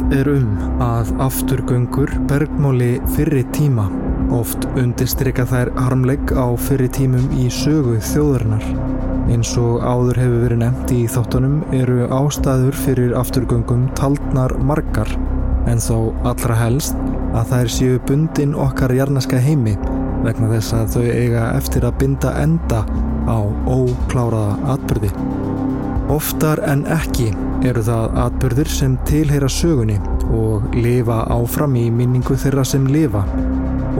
Talað er um að afturgöngur bergmáli fyrri tíma. Oft undistrykka þær harmlegg á fyrri tímum í sögu þjóðarinnar. Eins og áður hefur verið nefnt í þáttunum eru ástæður fyrir afturgöngum taldnar margar en þó allra helst að þær séu bundin okkar jarnaska heimi vegna þess að þau eiga eftir að binda enda á ókláraða atbyrði. Oftar en ekki eru það atbyrðir sem tilheyra sögunni og lifa áfram í minningu þeirra sem lifa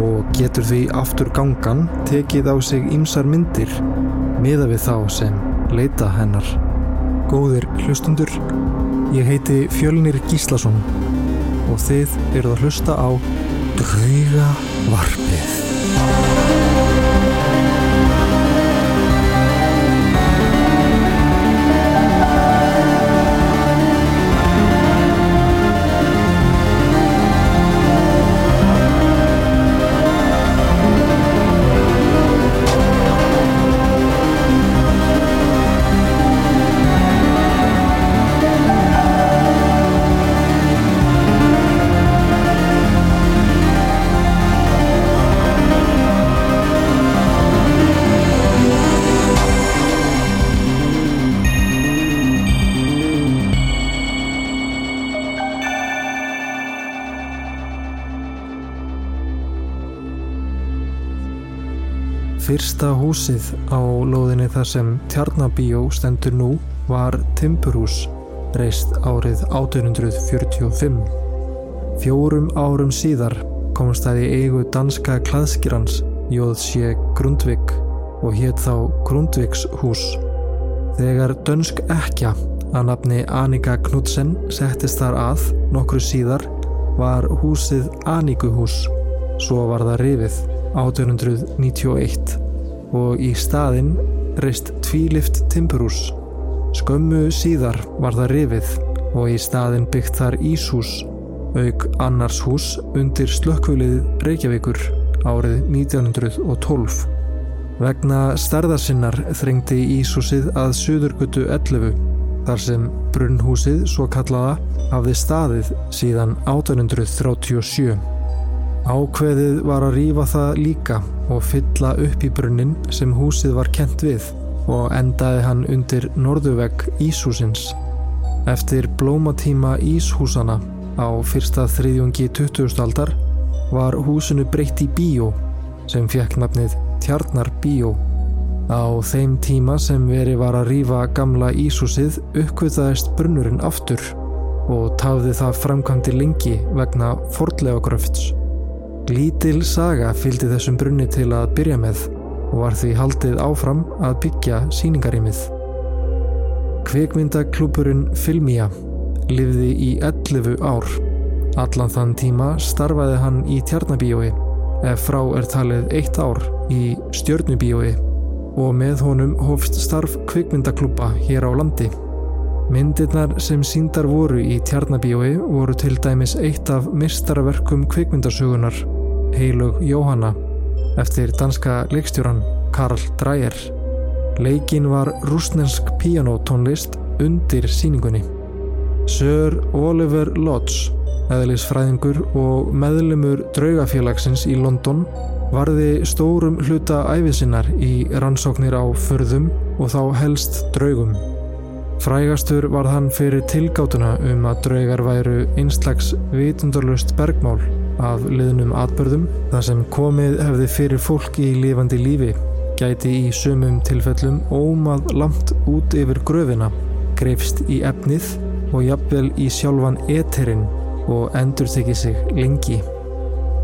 og getur því aftur gangan tekið á sig ýmsar myndir miða við þá sem leita hennar. Góðir hlustundur, ég heiti Fjölnir Gíslason og þið eruð að hlusta á Drauga Varpið. Húsið á lóðinni þar sem Tjarnabíó stendur nú var Timburhús, reist árið 1845. Fjórum árum síðar komst það í eigu danska klaðskirans Jóðsje Grundvik og hétt þá Grundvikshús. Þegar dönsk ekja að nafni Annika Knudsen settist þar að nokkru síðar var húsið Anikuhús, svo var það rifið 1891 og í staðinn reist tvílift timburhús. Skömmu síðar var það rifið og í staðinn byggt þar Íshús, auk annars hús undir slökkvölið Reykjavíkur árið 1912. Vegna stærðarsinnar þrengdi Íshúsið að Suðurgötu 11 þar sem brunnhúsið svo kallaða hafði staðið síðan 1837. Ákveðið var að rýfa það líka og fylla upp í brunnin sem húsið var kent við og endaði hann undir norðuvegg Íshúsins. Eftir blómatíma Íshúsana á fyrsta þriðjungi 20. aldar var húsinu breytt í bíó sem fekk nafnið Tjarnar bíó. Á þeim tíma sem veri var að rýfa gamla Íshúsið uppkvitaðist brunnurinn aftur og tafði það framkvæmdi lengi vegna fordlega gröfts. Lítil saga fylgdi þessum brunni til að byrja með og var því haldið áfram að byggja síningarímið. Kvikmyndaklúpurinn Filmía livði í 11 ár. Allan þann tíma starfaði hann í tjarnabíói ef frá er talið eitt ár í stjörnubíói og með honum hófst starf kvikmyndaklúpa hér á landi. Myndirnar sem síndar voru í tjarnabíói voru til dæmis eitt af mistarverkum kvikmyndasögunar, Heilug Jóhanna, eftir danska leikstjóran Karl Dreyer. Leikin var rúsnensk pianotónlist undir síningunni. Sir Oliver Lodge, eðlisfræðingur og meðlumur draugafélagsins í London, varði stórum hluta æfisinnar í rannsóknir á förðum og þá helst draugum. Frægastur var hann fyrir tilgátuna um að draugar væru einslags vitundurlust bergmál af liðnum atbörðum þar sem komið hefði fyrir fólk í lifandi lífi, gæti í sumum tilfellum ómað langt út yfir gröfina, greifst í efnið og jafnvel í sjálfan eterinn og endur tekið sig lengi.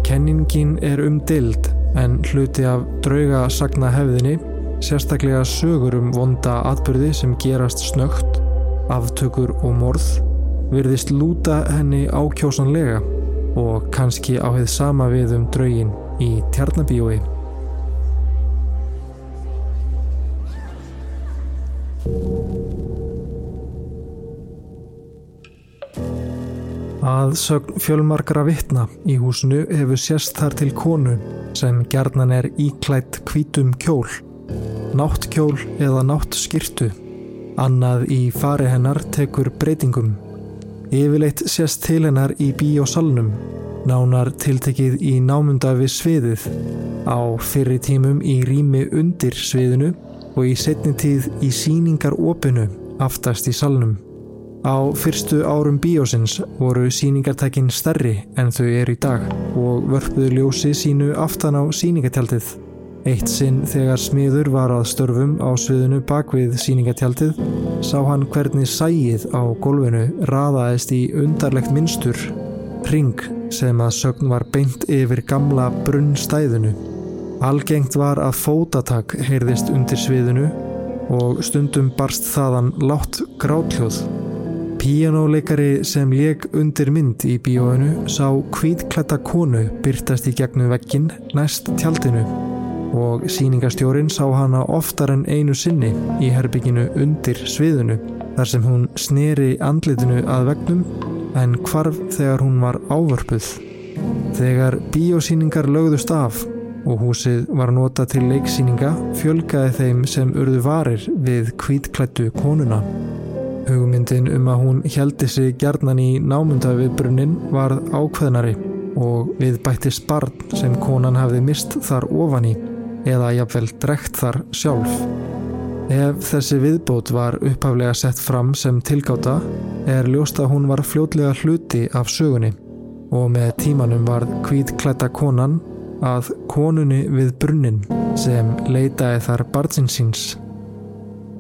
Kenningin er um dild en hluti af drauga sagna hefðinni sérstaklega sögur um vonda atbyrði sem gerast snögt, aftökur og morð, virðist lúta henni ákjósanlega og kannski á heið sama við um draugin í tjarnabíói. Að sögn fjölmarkra vittna í húsinu hefur sérst þar til konu sem gerðnan er íklætt kvítum kjól náttkjól eða náttskirtu. Annað í fari hennar tekur breytingum. Yfirleitt sést til hennar í bíósalnum, nánar tiltekið í námunda við sviðið, á fyrri tímum í rými undir sviðinu og í setni tíð í síningar opinu aftast í salnum. Á fyrstu árum bíósins voru síningartækin stærri en þau eru í dag og vörpuðu ljósi sínu aftan á síningatjaldið. Eitt sinn þegar smiður var að störfum á sviðinu bakvið síningatjaldið sá hann hvernig sæið á gólfinu raðaðist í undarlegt minnstur, ring sem að sögn var beint yfir gamla brunnstæðinu. Algengt var að fótatak heyrðist undir sviðinu og stundum barst þaðan látt grátljóð. Píjánuleikari sem leg undir mynd í bíóinu sá kvítklætta konu byrtast í gegnum veggin næst tjaldinu og síningastjórin sá hana oftar en einu sinni í herbygginu undir sviðinu þar sem hún sneri andlitinu að vegnum en hvarf þegar hún var ávörpuð. Þegar bíósíningar lögðust af og húsið var nota til leiksíninga fjölgaði þeim sem urðu varir við kvítklættu konuna. Hugmyndin um að hún heldi sig gerðnan í námunda við brunnin varð ákveðnari og við bættist barn sem konan hafði mist þar ofan í eða jafnvel drekt þar sjálf. Ef þessi viðbót var upphaflega sett fram sem tilgáta er ljóst að hún var fljótlega hluti af sögunni og með tímanum var kvítklætta konan að konunni við brunnin sem leitaði þar barnsinsins.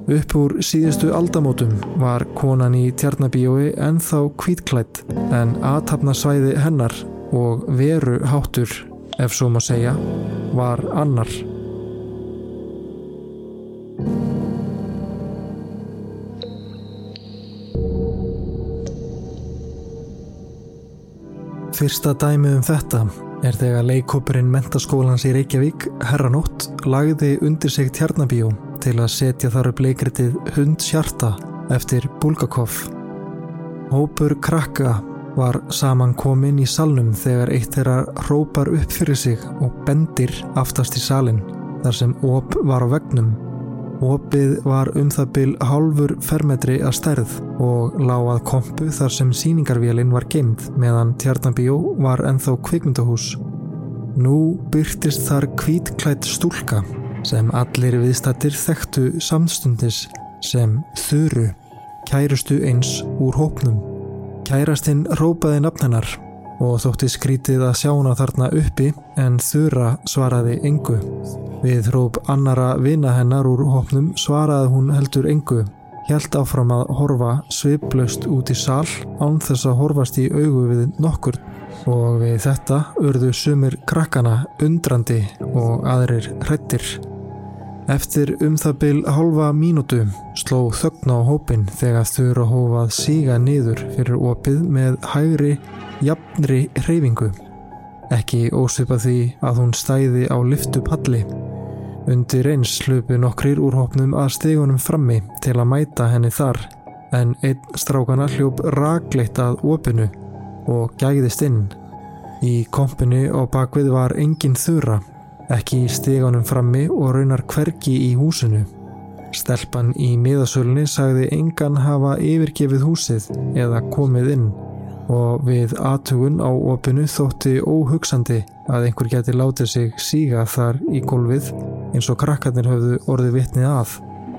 Upp úr síðustu aldamótum var konan í tjarnabíói ennþá kvítklætt en aðtapnasvæði hennar og veru háttur, ef svo má segja, var annar. Fyrsta dæmi um þetta er þegar leikópurinn mentaskólans í Reykjavík, Herranótt, lagði undir sig tjarnabíó til að setja þar upp leikritið Hund Sjarta eftir Bulgakov. Hópur krakka var saman komin í salnum þegar eitt þeirra rópar upp fyrir sig og bendir aftast í salin þar sem op var á vegnum Opið var um það byl hálfur fermetri að stærð og láað kompu þar sem síningarvélinn var geimd meðan Tjarnabíó var enþá kvikmyndahús. Nú byrtist þar kvítklætt stúlka sem allir viðstattir þekktu samstundis sem þuru, kærustu eins úr hópnum. Kærastinn rópaði nafnennar og þótti skrítið að sjá hana þarna uppi en þura svaraði engu. Við hróp annara vina hennar úr hópnum svaraði hún heldur engu, helt áfram að horfa sviplaust út í sál án þess að horfast í augu við nokkur og við þetta urðu sumir krakkana undrandi og aðrir hrettir. Eftir um það byl halva mínútu sló þögn á hópin þegar þurra hófað síga niður fyrir opið með hægri jafnri hreyfingu. Ekki ósvipa því að hún stæði á lyftu palli. Undir eins slupu nokkrir úr hópnum að stegunum frammi til að mæta henni þar en einn strákana hljóp ragleitt að opinu og gæðist inn. Í kompinu og bakvið var engin þurra, ekki í stegunum frammi og raunar hvergi í húsinu. Stelpan í miðasölunni sagði engan hafa yfirgefið húsið eða komið inn og við aðtugun á opinu þótti óhugsandi að einhver geti látið sig síga þar í gólfið eins og krakkarnir höfðu orðið vitnið að.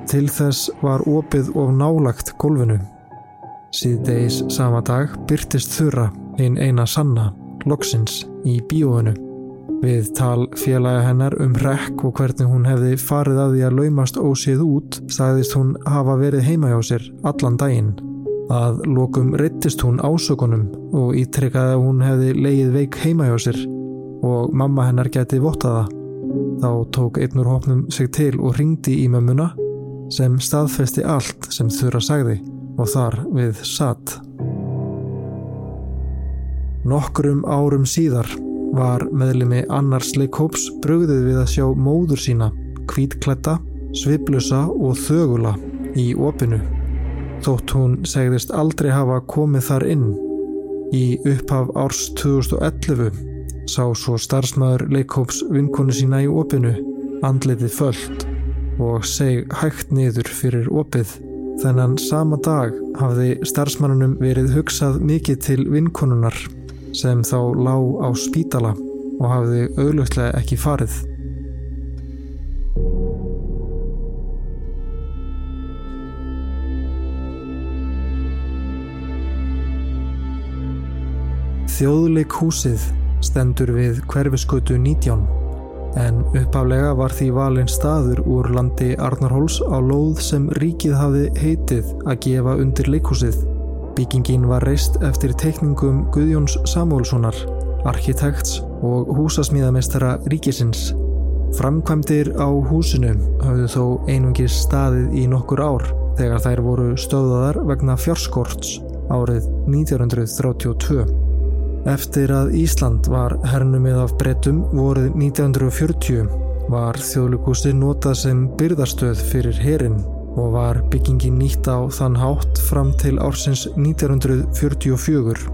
Til þess var opið of nálagt gólfinu. Síðdeis sama dag byrtist þurra einn eina sanna, loksins, í bíóinu. Við tal félagi hennar um rekk og hvernig hún hefði farið að því að laumast ósið út sagðist hún hafa verið heima hjá sér allan daginn. Að lokum reyttist hún ásökunum og ítrekkaði að hún hefði leið veik heima hjá sér og mamma hennar geti vottaða. Þá tók einnur hópnum sig til og ringdi í mömmuna sem staðfesti allt sem þurra sagði og þar við satt. Nokkrum árum síðar var meðlemi annars leikhóps brugðið við að sjá móður sína, kvítkletta, sviblusa og þögula í opinu þótt hún segðist aldrei hafa komið þar inn. Í upphaf árs 2011 sá svo starfsmæður leikhóps vinkonu sína í opinu, andletið föllt og seg hægt niður fyrir opið þennan sama dag hafði starfsmannunum verið hugsað mikið til vinkonunar sem þá lág á spítala og hafði auðlöftlega ekki farið. Þjóðleik húsið stendur við hverfiskötu 19 en uppaflega var því valinn staður úr landi Arnarhóls á lóð sem ríkið hafði heitið að gefa undir leikhúsið. Byggingin var reist eftir teikningum Guðjóns Samúlssonar, arkitekts og húsasmíðamestara ríkisins. Framkvæmdir á húsinu hafðu þó einungis staðið í nokkur ár þegar þær voru stöðaðar vegna fjárskorts árið 1932. Eftir að Ísland var hernumið af brettum voruð 1940 var þjóðlugúsi notað sem byrðarstöð fyrir herin og var byggingin nýtt á þann hátt fram til ársins 1944.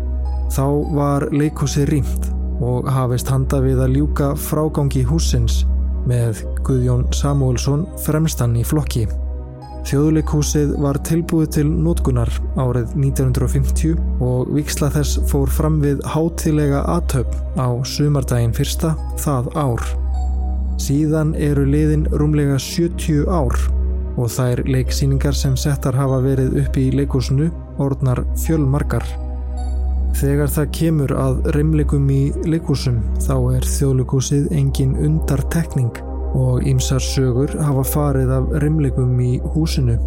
Þá var leikúsi rýmt og hafist handa við að ljúka frágangi húsins með Guðjón Samuelsson fremstan í flokki. Þjóðleikhúsið var tilbúið til nótkunar árið 1950 og viksla þess fór fram við hátilega aðtöp á sumardaginn fyrsta það ár. Síðan eru liðin rúmlega 70 ár og þær leiksýningar sem settar hafa verið upp í leikúsinu orðnar fjölmarkar. Þegar það kemur að reymleikum í leikúsum þá er þjóðleikhúsið engin undartekning og ýmsar sögur hafa farið af rimleikum í húsinu.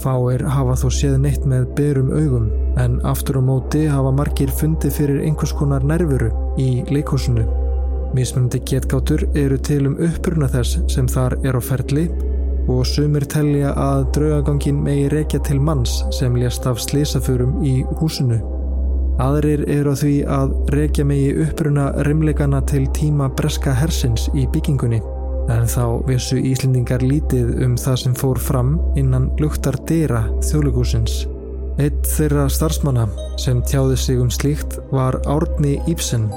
Fáir hafa þó séð neitt með berum augum en aftur á móti hafa margir fundið fyrir einhvers konar nervuru í leikhúsinu. Mísmundi getgátur eru til um uppurna þess sem þar er á ferli og sumir telja að draugagangin megi rekja til manns sem lést af slísafurum í húsinu. Aðrir eru á því að rekja megi uppruna rimleikana til tíma breska hersins í byggingunni en þá vissu Íslendingar lítið um það sem fór fram innan luktar dýra þjóðlegúsins. Eitt þeirra starfsmanna sem tjáði sig um slíkt var Árni Íbsen.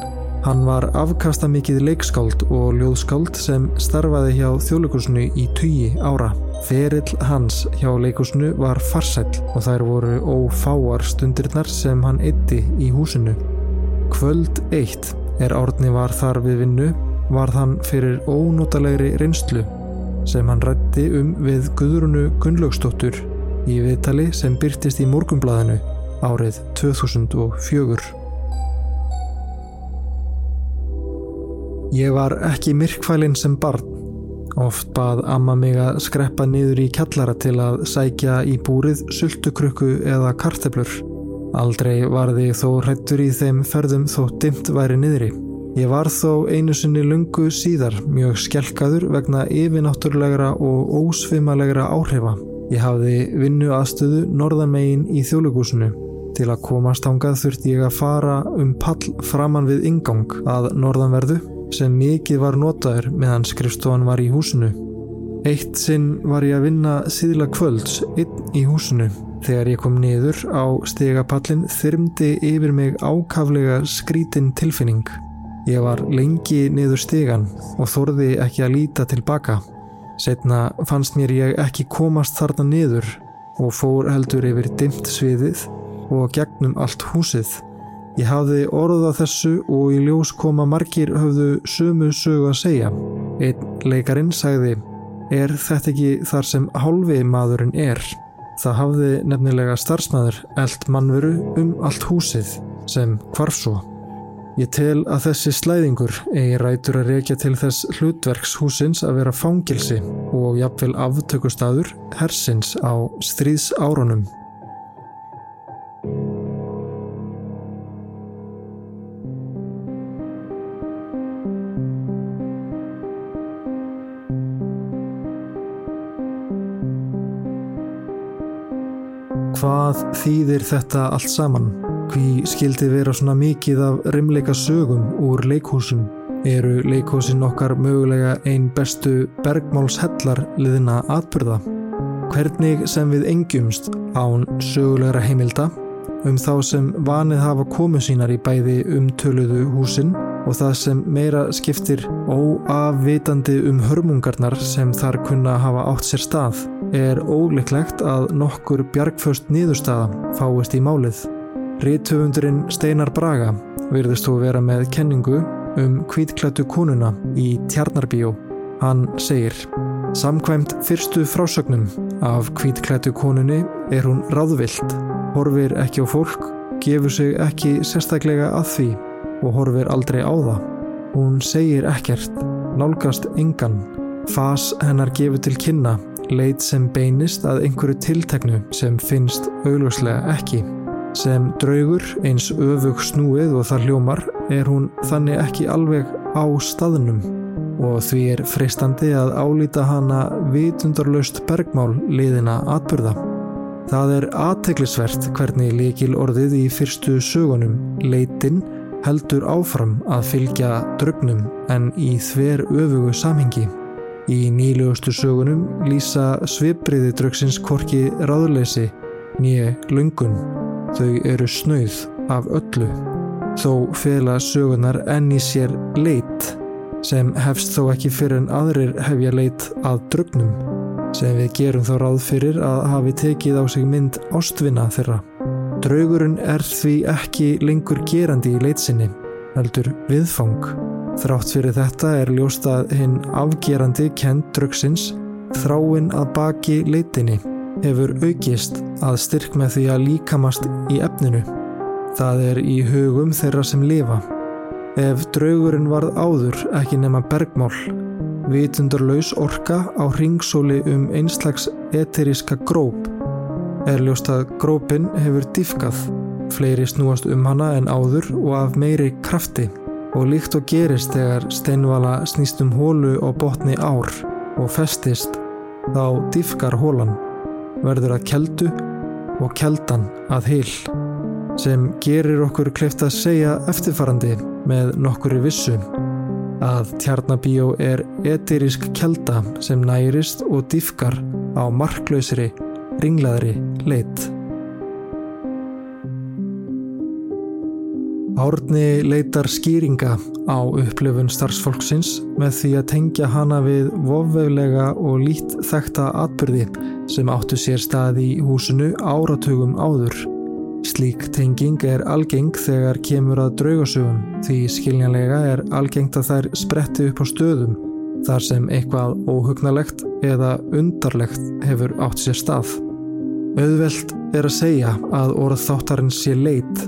Hann var afkastamikið leikskáld og ljóðskáld sem starfaði hjá þjóðlegúsinu í tugi ára. Ferill hans hjá leikúsinu var farsæl og þær voru ófáar stundirnar sem hann eitti í húsinu. Kvöld eitt er Árni var þar við vinnu varð hann fyrir ónótalegri reynslu sem hann rætti um við Guðrunu Gunnlaugstóttur í viðtali sem byrtist í morgumblaðinu árið 2004. Ég var ekki myrkfælinn sem barn. Oft bað amma mig að skreppa niður í kjallara til að sækja í búrið sultukrukku eða karteblur. Aldrei varði þó hrættur í þeim ferðum þó dimt væri niðri. Ég var þó einu sinni lungu síðar mjög skjelkaður vegna yfinnáttúrulegra og ósvimalegra áhrifa. Ég hafði vinnu aðstöðu norðanmegin í þjóðlugúsinu. Til að komast ángað þurfti ég að fara um pall framann við ingang að norðanverðu sem mikið var notaður meðan skrifstofan var í húsinu. Eitt sinn var ég að vinna síðla kvölds inn í húsinu. Þegar ég kom niður á stegapallin þyrmdi yfir mig ákaflega skrítin tilfinning. Ég var lengi niður stegan og þorði ekki að líta tilbaka. Setna fannst mér ég ekki komast þarna niður og fór heldur yfir dimt sviðið og gegnum allt húsið. Ég hafði orða þessu og í ljós koma margir höfðu sömu sögu að segja. Einn leikarin sagði, er þetta ekki þar sem hálfi maðurinn er? Það hafði nefnilega starfsmæður eld mannveru um allt húsið sem hvarf svo. Ég tel að þessi slæðingur eigi rætur að reykja til þess hlutverks húsins að vera fangilsi og jafnvel aftökustadur hersins á stríðs árunum. Hvað þýðir þetta allt saman? Hví skildi vera svona mikið af rimleika sögum úr leikhúsum? Eru leikhúsin okkar mögulega einn bestu bergmálshellar liðina atbyrða? Hvernig sem við engjumst án sögulegra heimilda um þá sem vanið hafa komu sínar í bæði umtöluðu húsin og það sem meira skiptir óafvitandi um hörmungarnar sem þar kunna hafa átt sér stað er óleiklegt að nokkur bjargföst niðurstaða fáist í málið. Rítuðundurinn Steinar Braga virðist þú vera með kenningu um kvítklættu konuna í Tjarnarbíó. Hann segir Samkvæmt fyrstu frásögnum af kvítklættu konunni er hún ráðvilt, horfir ekki á fólk, gefur sig ekki sérstaklega að því og horfir aldrei á það. Hún segir ekkert, nálgast engan, fas hennar gefur til kynna, leit sem beinist að einhverju tilteknu sem finnst augljóslega ekki. Sem draugur eins öfug snúið og þar hljómar er hún þannig ekki alveg á staðnum og því er freistandi að álýta hana vitundarlaust bergmál liðina atbyrða. Það er aðteglisvert hvernig líkil orðið í fyrstu sögunum, leitin, heldur áfram að fylgja drögnum en í þver öfugu samhengi. Í nýlegustu sögunum lýsa svipriði drögsins korki ráðleysi, nýje lungun. Þau eru snauð af öllu. Þó fela sögunar enn í sér leit sem hefst þó ekki fyrir en aðrir hefja leit að drögnum sem við gerum þá ráð fyrir að hafi tekið á sig mynd ástvinna þeirra. Draugurinn er því ekki lengur gerandi í leitsinni, heldur viðfang. Þrátt fyrir þetta er ljóst að hinn afgerandi kent draugsins þráinn að baki leitinni hefur aukist að styrk með því að líkamast í efninu. Það er í hugum þeirra sem lifa. Ef draugurinn varð áður ekki nema bergmál, vitundarlaus orka á ringsóli um einslags eteriska gróp, er ljóst að grópin hefur diffkað, fleiri snúast um hana en áður og af meiri krafti og líkt og gerist þegar steinvala snýst um hólu og botni ár og festist, þá diffkar hólan, verður að keldu og keldan að heil sem gerir okkur kleift að segja eftirfarandi með nokkuri vissu að tjarnabíó er eterisk kelda sem nærist og diffkar á marklausri, ringlaðri leitt. Árni leitar skýringa á upplifun starfsfólksins með því að tengja hana við vofveglega og lít þekta atbyrði sem áttu sér stað í húsinu áratugum áður. Slík tenging er algeng þegar kemur að draugasögum því skiljanlega er algengt að þær spretti upp á stöðum þar sem eitthvað óhugnalegt eða undarlegt hefur átt sér stað. Auðvelt er að segja að orð þáttarinn sé leit.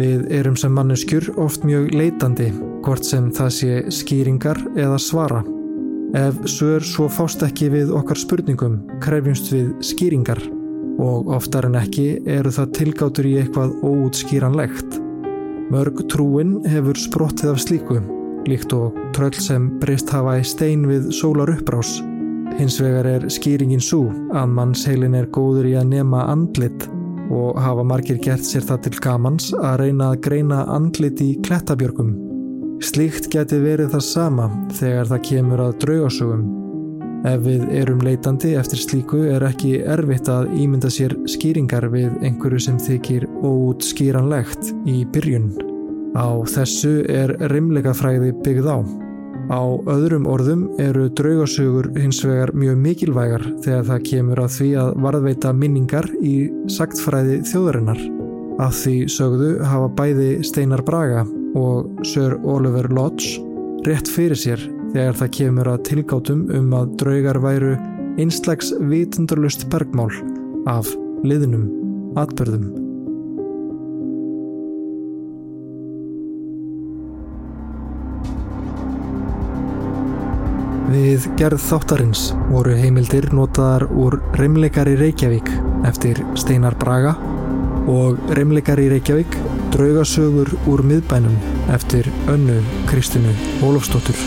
Við erum sem manneskjur oft mjög leitandi hvort sem það sé skýringar eða svara. Ef svör svo fást ekki við okkar spurningum krefjumst við skýringar og oftar en ekki eru það tilgátur í eitthvað óútskýranlegt. Mörg trúin hefur sprottið af slíku, líkt og tröll sem breyst hafa í stein við sólar uppbrás. Hins vegar er skýringin svo að mannsheilin er góður í að nema andlit og hafa margir gert sér það til gamans að reyna að greina andlit í klettabjörgum. Slíkt geti verið það sama þegar það kemur að draugasögum Ef við erum leitandi eftir slíku er ekki erfitt að ímynda sér skýringar við einhverju sem þykir óutskýranlegt í byrjun. Á þessu er rimleika fræði byggð á. Á öðrum orðum eru draugasögur hins vegar mjög mikilvægar þegar það kemur að því að varðveita minningar í sagtfræði þjóðarinnar. Að því sögðu hafa bæði Steinar Braga og Sir Oliver Lodge rétt fyrir sér þegar það kemur að tilgátum um að draugar væru einslags vitundurlust bergmál af liðnum atbyrðum. Við gerð þáttarins voru heimildir notaðar úr Reymleikari Reykjavík eftir Steinar Braga og Reymleikari Reykjavík draugasögur úr miðbænum eftir önnu Kristinu Ólofsdóttur.